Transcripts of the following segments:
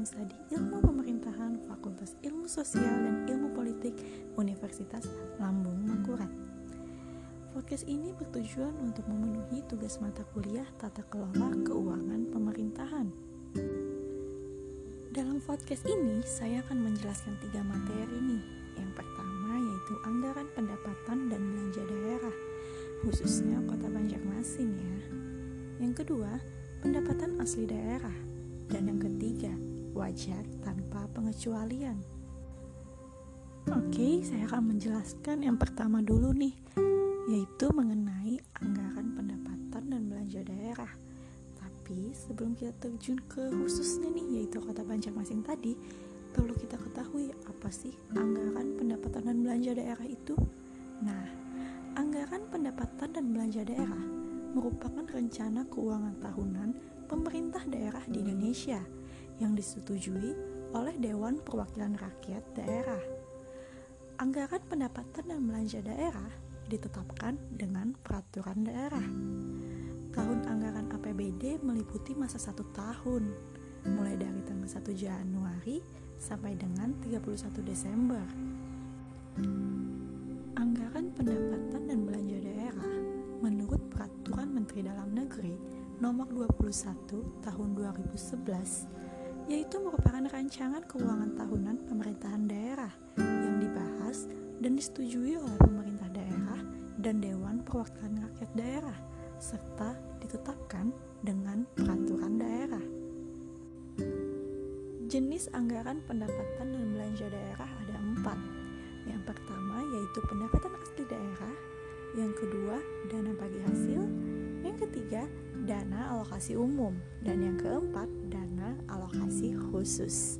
Syamsadi, Ilmu Pemerintahan, Fakultas Ilmu Sosial dan Ilmu Politik, Universitas Lambung Mangkurat. Podcast ini bertujuan untuk memenuhi tugas mata kuliah Tata Kelola Keuangan Pemerintahan. Dalam podcast ini, saya akan menjelaskan tiga materi nih. Yang pertama yaitu anggaran pendapatan dan belanja daerah, khususnya kota Banjarmasin ya. Yang kedua, pendapatan asli daerah. Dan yang ketiga, wajar tanpa pengecualian. Oke, saya akan menjelaskan yang pertama dulu nih, yaitu mengenai anggaran pendapatan dan belanja daerah. Tapi sebelum kita terjun ke khususnya nih, yaitu kota Banjarmasin tadi, perlu kita ketahui apa sih anggaran pendapatan dan belanja daerah itu? Nah, anggaran pendapatan dan belanja daerah merupakan rencana keuangan tahunan pemerintah daerah di Indonesia yang disetujui oleh Dewan Perwakilan Rakyat Daerah. Anggaran pendapatan dan belanja daerah ditetapkan dengan peraturan daerah. Tahun anggaran APBD meliputi masa satu tahun, mulai dari tanggal 1 Januari sampai dengan 31 Desember. Anggaran pendapatan dan belanja daerah menurut Peraturan Menteri Dalam Negeri nomor 21 tahun 2011 yaitu merupakan rancangan keuangan tahunan pemerintahan daerah yang dibahas dan disetujui oleh pemerintah daerah dan Dewan Perwakilan Rakyat Daerah serta ditetapkan dengan peraturan daerah. Jenis anggaran pendapatan dan belanja daerah ada empat. Yang pertama yaitu pendapatan asli daerah, yang kedua dana bagi hasil, yang ketiga dana alokasi umum, dan yang keempat, alokasi khusus.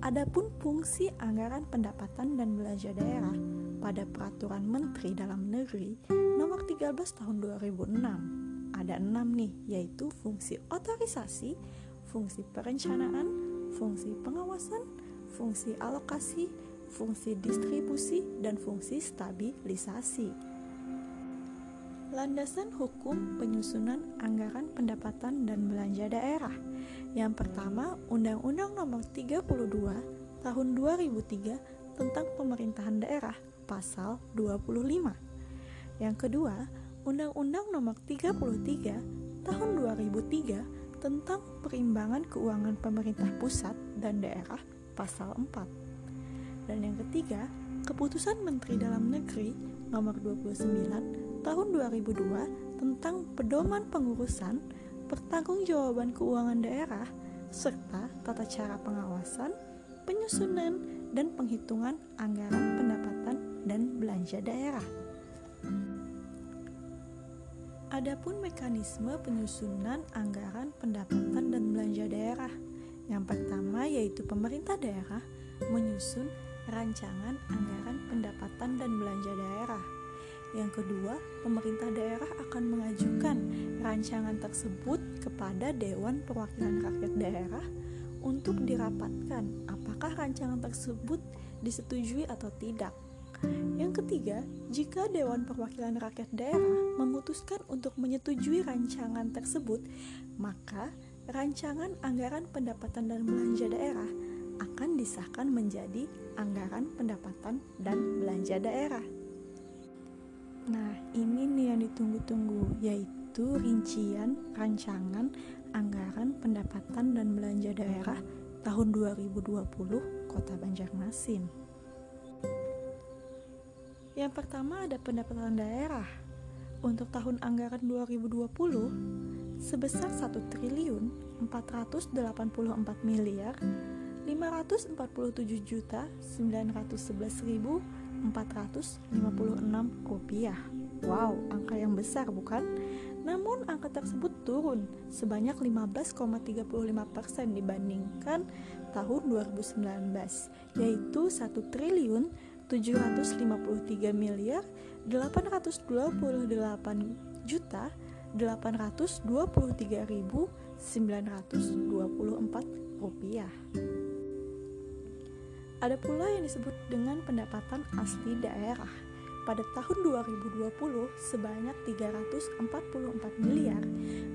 Adapun fungsi anggaran pendapatan dan belanja daerah pada Peraturan Menteri Dalam Negeri Nomor 13 Tahun 2006 ada enam nih, yaitu fungsi otorisasi, fungsi perencanaan, fungsi pengawasan, fungsi alokasi, fungsi distribusi, dan fungsi stabilisasi. Landasan hukum penyusunan anggaran pendapatan dan belanja daerah. Yang pertama, Undang-Undang Nomor 32 Tahun 2003 tentang Pemerintahan Daerah Pasal 25. Yang kedua, Undang-Undang Nomor 33 Tahun 2003 tentang Perimbangan Keuangan Pemerintah Pusat dan Daerah Pasal 4. Dan yang ketiga, Keputusan Menteri Dalam Negeri Nomor 29 tahun 2002 tentang pedoman pengurusan, pertanggungjawaban keuangan daerah, serta tata cara pengawasan, penyusunan, dan penghitungan anggaran pendapatan dan belanja daerah. Adapun mekanisme penyusunan anggaran pendapatan dan belanja daerah. Yang pertama yaitu pemerintah daerah menyusun rancangan anggaran pendapatan dan belanja daerah yang kedua, pemerintah daerah akan mengajukan rancangan tersebut kepada Dewan Perwakilan Rakyat Daerah untuk dirapatkan apakah rancangan tersebut disetujui atau tidak. Yang ketiga, jika Dewan Perwakilan Rakyat Daerah memutuskan untuk menyetujui rancangan tersebut, maka rancangan anggaran pendapatan dan belanja daerah akan disahkan menjadi anggaran pendapatan dan belanja daerah. Nah, ini nih yang ditunggu-tunggu, yaitu rincian rancangan anggaran pendapatan dan belanja daerah tahun 2020 Kota Banjarmasin. Yang pertama ada pendapatan daerah. Untuk tahun anggaran 2020 sebesar 1 triliun 484 miliar 547 juta 911 ribu 456 rupiah. Wow, angka yang besar bukan? Namun angka tersebut turun sebanyak 15,35% dibandingkan tahun 2019, yaitu 1 triliun 753 miliar 828 juta 823.924 rupiah. Ada pula yang disebut dengan pendapatan asli daerah. Pada tahun 2020 sebanyak 344 miliar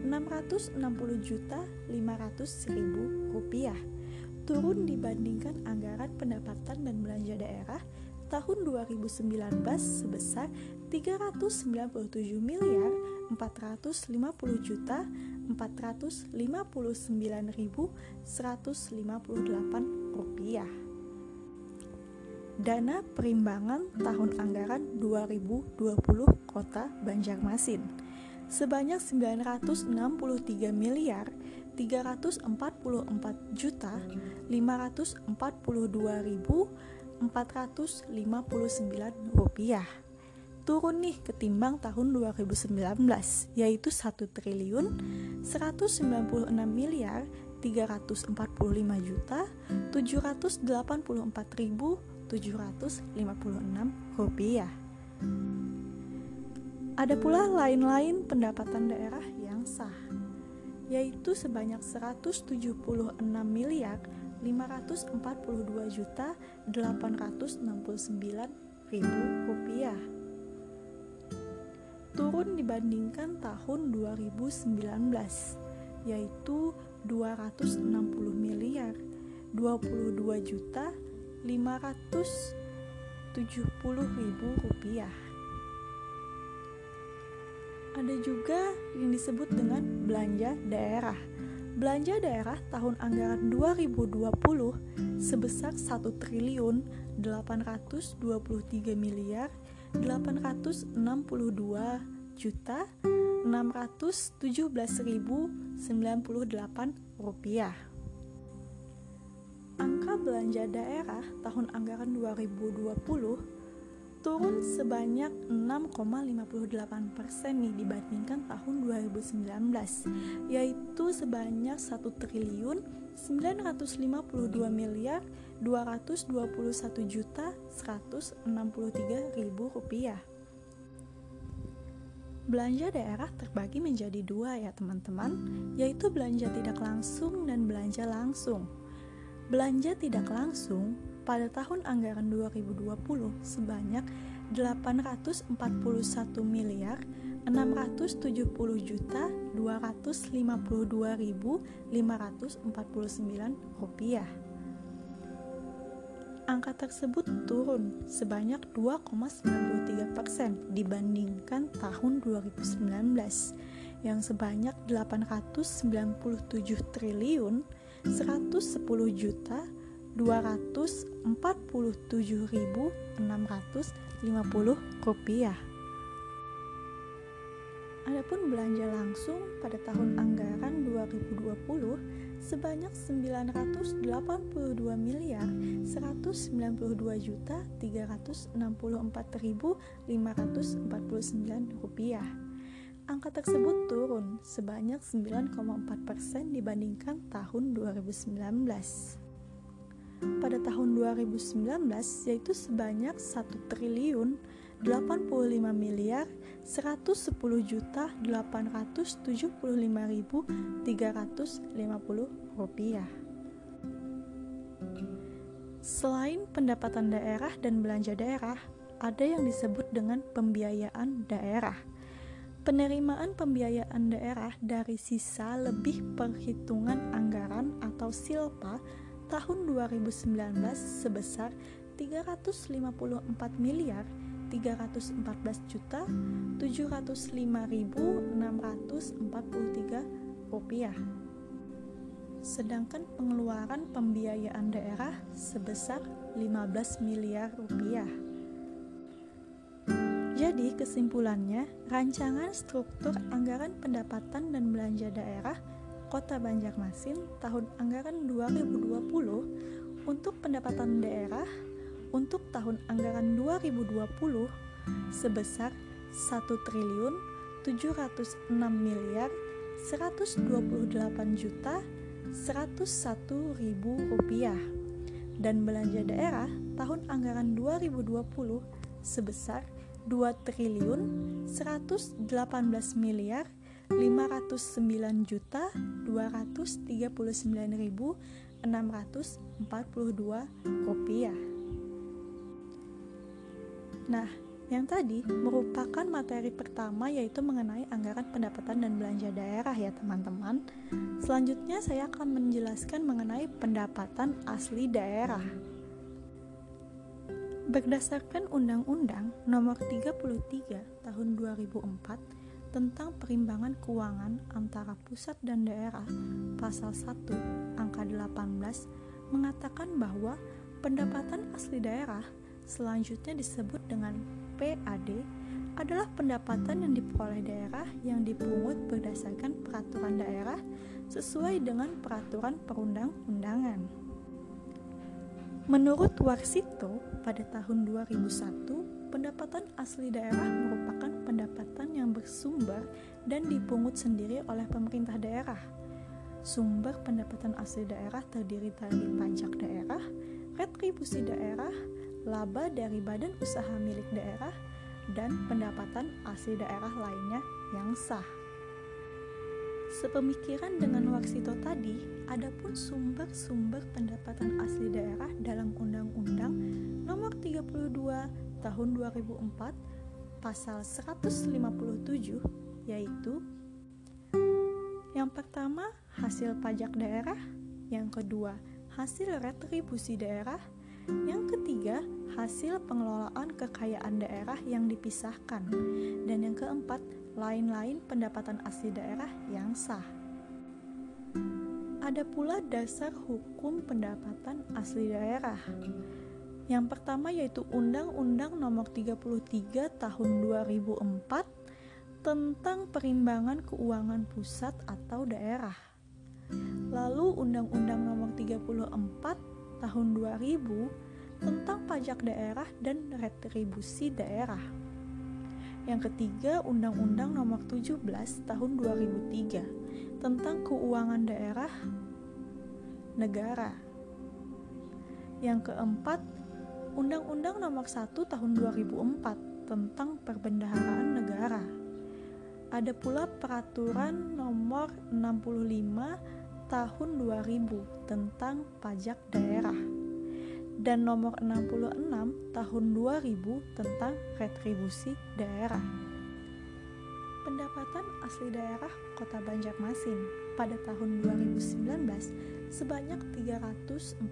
660 juta 500 ribu rupiah. turun dibandingkan anggaran pendapatan dan belanja daerah tahun 2019 sebesar 397 miliar 450 juta 459.158 rupiah. Dana perimbangan tahun anggaran 2020 Kota Banjarmasin. Sebanyak 963 miliar 344 juta 542.459 rupiah. Turun nih ketimbang tahun 2019 yaitu 1 triliun 196 miliar 345 juta 784.756 rupiah. Ada pula lain-lain pendapatan daerah yang sah yaitu sebanyak 176 miliar 542 juta 869 ribu rupiah turun dibandingkan tahun 2019 yaitu 260 miliar 22 juta 570 ribu rupiah ada juga yang disebut dengan belanja daerah belanja daerah tahun anggaran 2020 sebesar 1 triliun 823 miliar 862 juta 617.098 rupiah. Angka belanja daerah tahun anggaran 2020 turun sebanyak 6,58 persen nih dibandingkan tahun 2019 yaitu sebanyak 1 triliun 952 miliar 221 juta 163 ribu rupiah. Belanja daerah terbagi menjadi dua ya teman-teman yaitu belanja tidak langsung dan belanja langsung Belanja tidak langsung pada tahun anggaran 2020 sebanyak 841 miliar 670 juta 252.549 rupiah. Angka tersebut turun sebanyak 2,93 persen dibandingkan tahun 2019 yang sebanyak 897 triliun 110 juta 247.650 rupiah. Adapun belanja langsung pada tahun anggaran 2020 sebanyak 982 miliar 192 juta 364.549 rupiah. Angka tersebut turun sebanyak 9,4% dibandingkan tahun 2019 pada tahun 2019 yaitu sebanyak 1 triliun 85 miliar 110 juta 875.350 rupiah. Selain pendapatan daerah dan belanja daerah, ada yang disebut dengan pembiayaan daerah. Penerimaan pembiayaan daerah dari sisa lebih perhitungan anggaran atau silpa tahun 2019 sebesar 354 miliar 314 juta 705.643 rupiah. Sedangkan pengeluaran pembiayaan daerah sebesar 15 miliar rupiah. Jadi kesimpulannya, rancangan struktur anggaran pendapatan dan belanja daerah Kota Banjarmasin tahun anggaran 2020 untuk pendapatan daerah untuk tahun anggaran 2020 sebesar 1 triliun 706 miliar 128 juta 101 ribu rupiah. Dan belanja daerah tahun anggaran 2020 sebesar 2 triliun 118 miliar 509 juta 239.642 rupiah. Nah, Yang tadi merupakan materi pertama yaitu mengenai anggaran pendapatan dan belanja daerah ya teman-teman. Selanjutnya saya akan menjelaskan mengenai pendapatan asli daerah. Berdasarkan Undang-Undang Nomor 33 Tahun 2004 tentang perimbangan keuangan antara pusat dan daerah, pasal 1 angka 18 mengatakan bahwa pendapatan asli daerah selanjutnya disebut dengan PAD adalah pendapatan yang diperoleh daerah yang dipungut berdasarkan peraturan daerah sesuai dengan peraturan perundang-undangan. Menurut Warsito, pada tahun 2001, pendapatan asli daerah merupakan pendapatan yang bersumber dan dipungut sendiri oleh pemerintah daerah. Sumber pendapatan asli daerah terdiri dari pajak daerah, retribusi daerah, laba dari badan usaha milik daerah, dan pendapatan asli daerah lainnya yang sah. Sepemikiran dengan Waksito tadi, adapun sumber-sumber pendapatan asli daerah dalam Undang-Undang Nomor 32 Tahun 2004 Pasal 157 yaitu yang pertama hasil pajak daerah, yang kedua hasil retribusi daerah, yang ketiga, hasil pengelolaan kekayaan daerah yang dipisahkan. Dan yang keempat, lain-lain pendapatan asli daerah yang sah. Ada pula dasar hukum pendapatan asli daerah. Yang pertama yaitu Undang-Undang Nomor 33 Tahun 2004 tentang perimbangan keuangan pusat atau daerah. Lalu Undang-Undang Nomor 34 tahun 2000 tentang pajak daerah dan retribusi daerah. Yang ketiga, Undang-Undang Nomor 17 Tahun 2003 tentang keuangan daerah negara. Yang keempat, Undang-Undang Nomor 1 Tahun 2004 tentang perbendaharaan negara. Ada pula Peraturan Nomor 65 tahun 2000 tentang pajak daerah dan nomor 66 tahun 2000 tentang retribusi daerah. Pendapatan asli daerah Kota Banjarmasin pada tahun 2019 sebanyak 314,48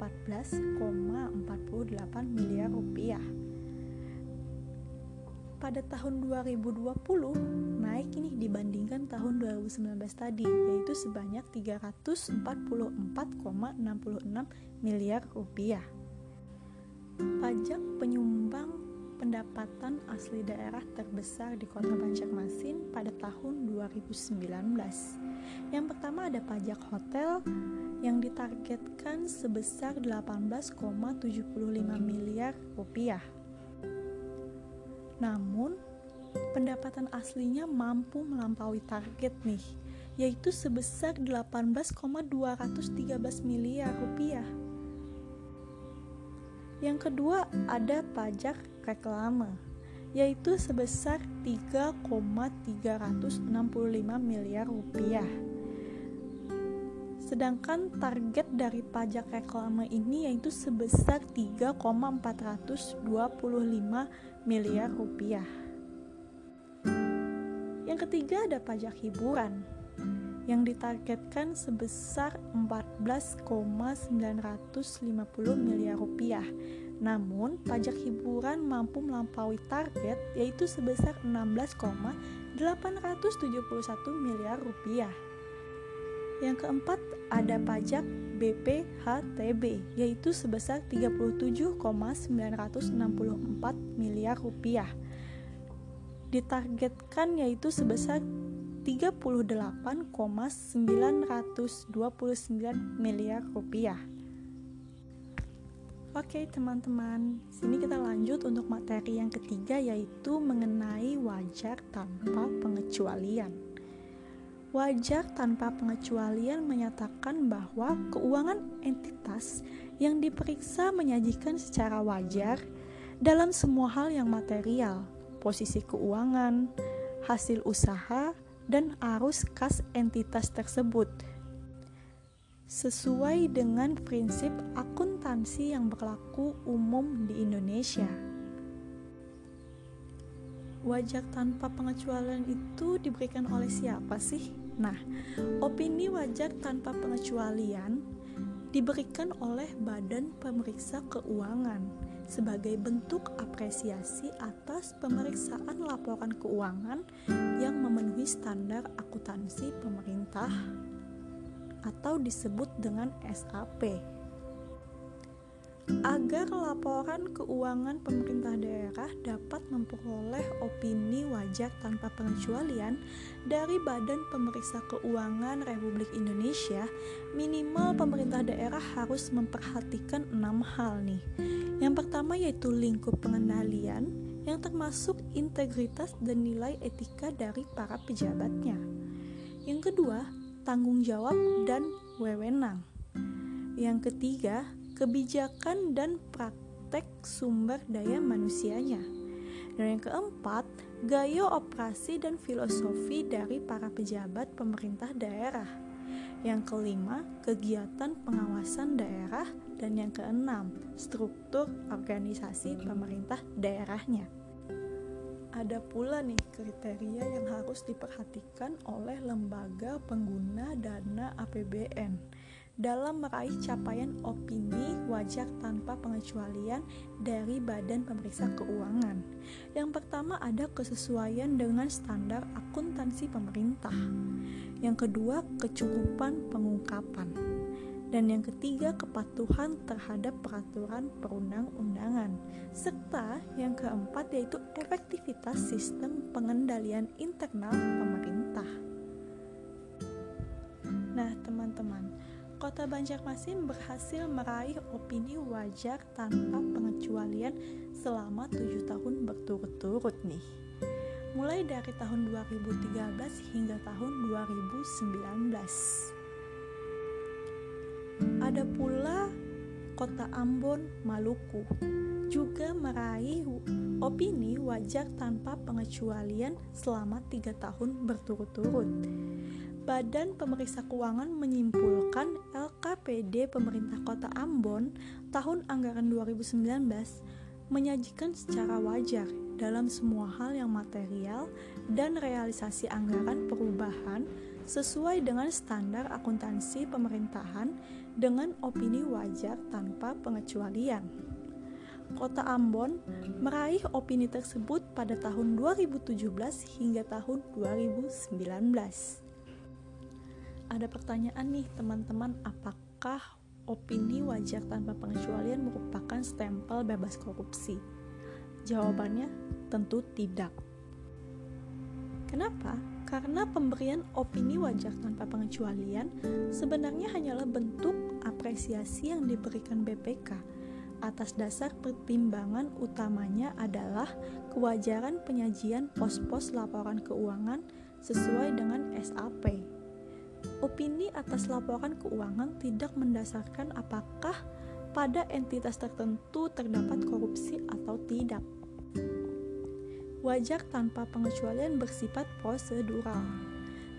miliar rupiah pada tahun 2020 naik ini dibandingkan tahun 2019 tadi yaitu sebanyak 344,66 miliar rupiah. Pajak penyumbang pendapatan asli daerah terbesar di Kota Banjarmasin pada tahun 2019. Yang pertama ada pajak hotel yang ditargetkan sebesar 18,75 miliar rupiah namun, pendapatan aslinya mampu melampaui target nih, yaitu sebesar 18,213 miliar rupiah. Yang kedua ada pajak reklame, yaitu sebesar 3,365 miliar rupiah. Sedangkan target dari pajak reklame ini yaitu sebesar 3,425 miliar rupiah. Yang ketiga ada pajak hiburan yang ditargetkan sebesar 14,950 miliar rupiah. Namun, pajak hiburan mampu melampaui target yaitu sebesar 16,871 miliar rupiah. Yang keempat, ada pajak BPHTB yaitu sebesar 37,964 miliar rupiah. Ditargetkan yaitu sebesar 38,929 miliar rupiah. Oke teman-teman, sini kita lanjut untuk materi yang ketiga yaitu mengenai wajar tanpa pengecualian wajar tanpa pengecualian menyatakan bahwa keuangan entitas yang diperiksa menyajikan secara wajar dalam semua hal yang material, posisi keuangan, hasil usaha, dan arus kas entitas tersebut. Sesuai dengan prinsip akuntansi yang berlaku umum di Indonesia. wajar tanpa pengecualian itu diberikan oleh siapa sih? Nah, opini wajar tanpa pengecualian diberikan oleh Badan Pemeriksa Keuangan sebagai bentuk apresiasi atas pemeriksaan laporan keuangan yang memenuhi standar akuntansi pemerintah atau disebut dengan SAP agar laporan keuangan pemerintah daerah dapat memperoleh opini wajar tanpa pengecualian dari Badan Pemeriksa Keuangan Republik Indonesia, minimal pemerintah daerah harus memperhatikan enam hal nih. Yang pertama yaitu lingkup pengendalian yang termasuk integritas dan nilai etika dari para pejabatnya. Yang kedua, tanggung jawab dan wewenang. Yang ketiga, kebijakan dan praktek sumber daya manusianya. Dan yang keempat, gaya operasi dan filosofi dari para pejabat pemerintah daerah. Yang kelima, kegiatan pengawasan daerah dan yang keenam, struktur organisasi pemerintah daerahnya. Ada pula nih kriteria yang harus diperhatikan oleh lembaga pengguna dana APBN dalam meraih capaian opini wajar tanpa pengecualian dari Badan Pemeriksa Keuangan. Yang pertama ada kesesuaian dengan standar akuntansi pemerintah. Yang kedua, kecukupan pengungkapan. Dan yang ketiga, kepatuhan terhadap peraturan perundang-undangan. Serta yang keempat yaitu efektivitas sistem pengendalian internal pemerintah. Nah, teman-teman, Kota Banjarmasin berhasil meraih opini wajar tanpa pengecualian selama tujuh tahun berturut-turut nih. Mulai dari tahun 2013 hingga tahun 2019. Ada pula Kota Ambon, Maluku juga meraih opini wajar tanpa pengecualian selama tiga tahun berturut-turut. Badan Pemeriksa Keuangan menyimpulkan LKPD Pemerintah Kota Ambon tahun anggaran 2019 menyajikan secara wajar dalam semua hal yang material dan realisasi anggaran perubahan sesuai dengan standar akuntansi pemerintahan dengan opini wajar tanpa pengecualian. Kota Ambon meraih opini tersebut pada tahun 2017 hingga tahun 2019 ada pertanyaan nih teman-teman apakah opini wajar tanpa pengecualian merupakan stempel bebas korupsi? Jawabannya tentu tidak. Kenapa? Karena pemberian opini wajar tanpa pengecualian sebenarnya hanyalah bentuk apresiasi yang diberikan BPK atas dasar pertimbangan utamanya adalah kewajaran penyajian pos-pos laporan keuangan sesuai dengan SAP opini atas laporan keuangan tidak mendasarkan apakah pada entitas tertentu terdapat korupsi atau tidak. Wajar tanpa pengecualian bersifat prosedural,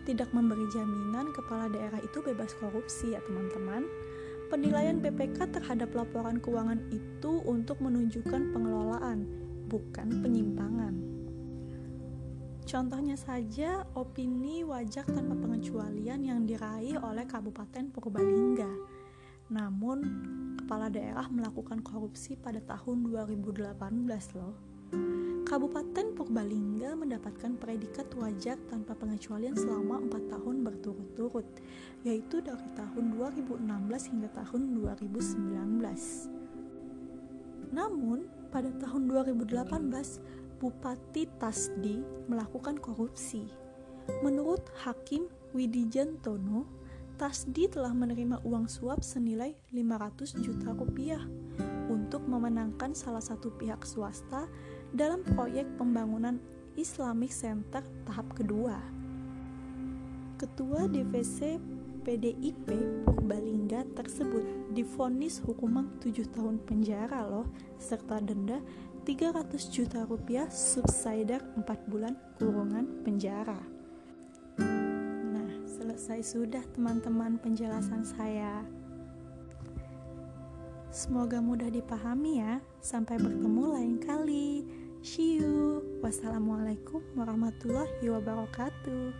tidak memberi jaminan kepala daerah itu bebas korupsi ya teman-teman. Penilaian BPK terhadap laporan keuangan itu untuk menunjukkan pengelolaan, bukan penyimpangan. Contohnya saja opini wajar tanpa pengecualian yang diraih oleh Kabupaten Purbalingga. Namun, kepala daerah melakukan korupsi pada tahun 2018 loh. Kabupaten Purbalingga mendapatkan predikat wajar tanpa pengecualian selama 4 tahun berturut-turut, yaitu dari tahun 2016 hingga tahun 2019. Namun, pada tahun 2018 Bupati Tasdi melakukan korupsi. Menurut Hakim Widijan Tono, Tasdi telah menerima uang suap senilai 500 juta rupiah untuk memenangkan salah satu pihak swasta dalam proyek pembangunan Islamic Center tahap kedua. Ketua DVC PDIP Purbalingga tersebut difonis hukuman 7 tahun penjara loh serta denda 300 juta rupiah subsider 4 bulan kurungan penjara. Nah, selesai sudah teman-teman penjelasan saya. Semoga mudah dipahami ya. Sampai bertemu lain kali. See you. Wassalamualaikum warahmatullahi wabarakatuh.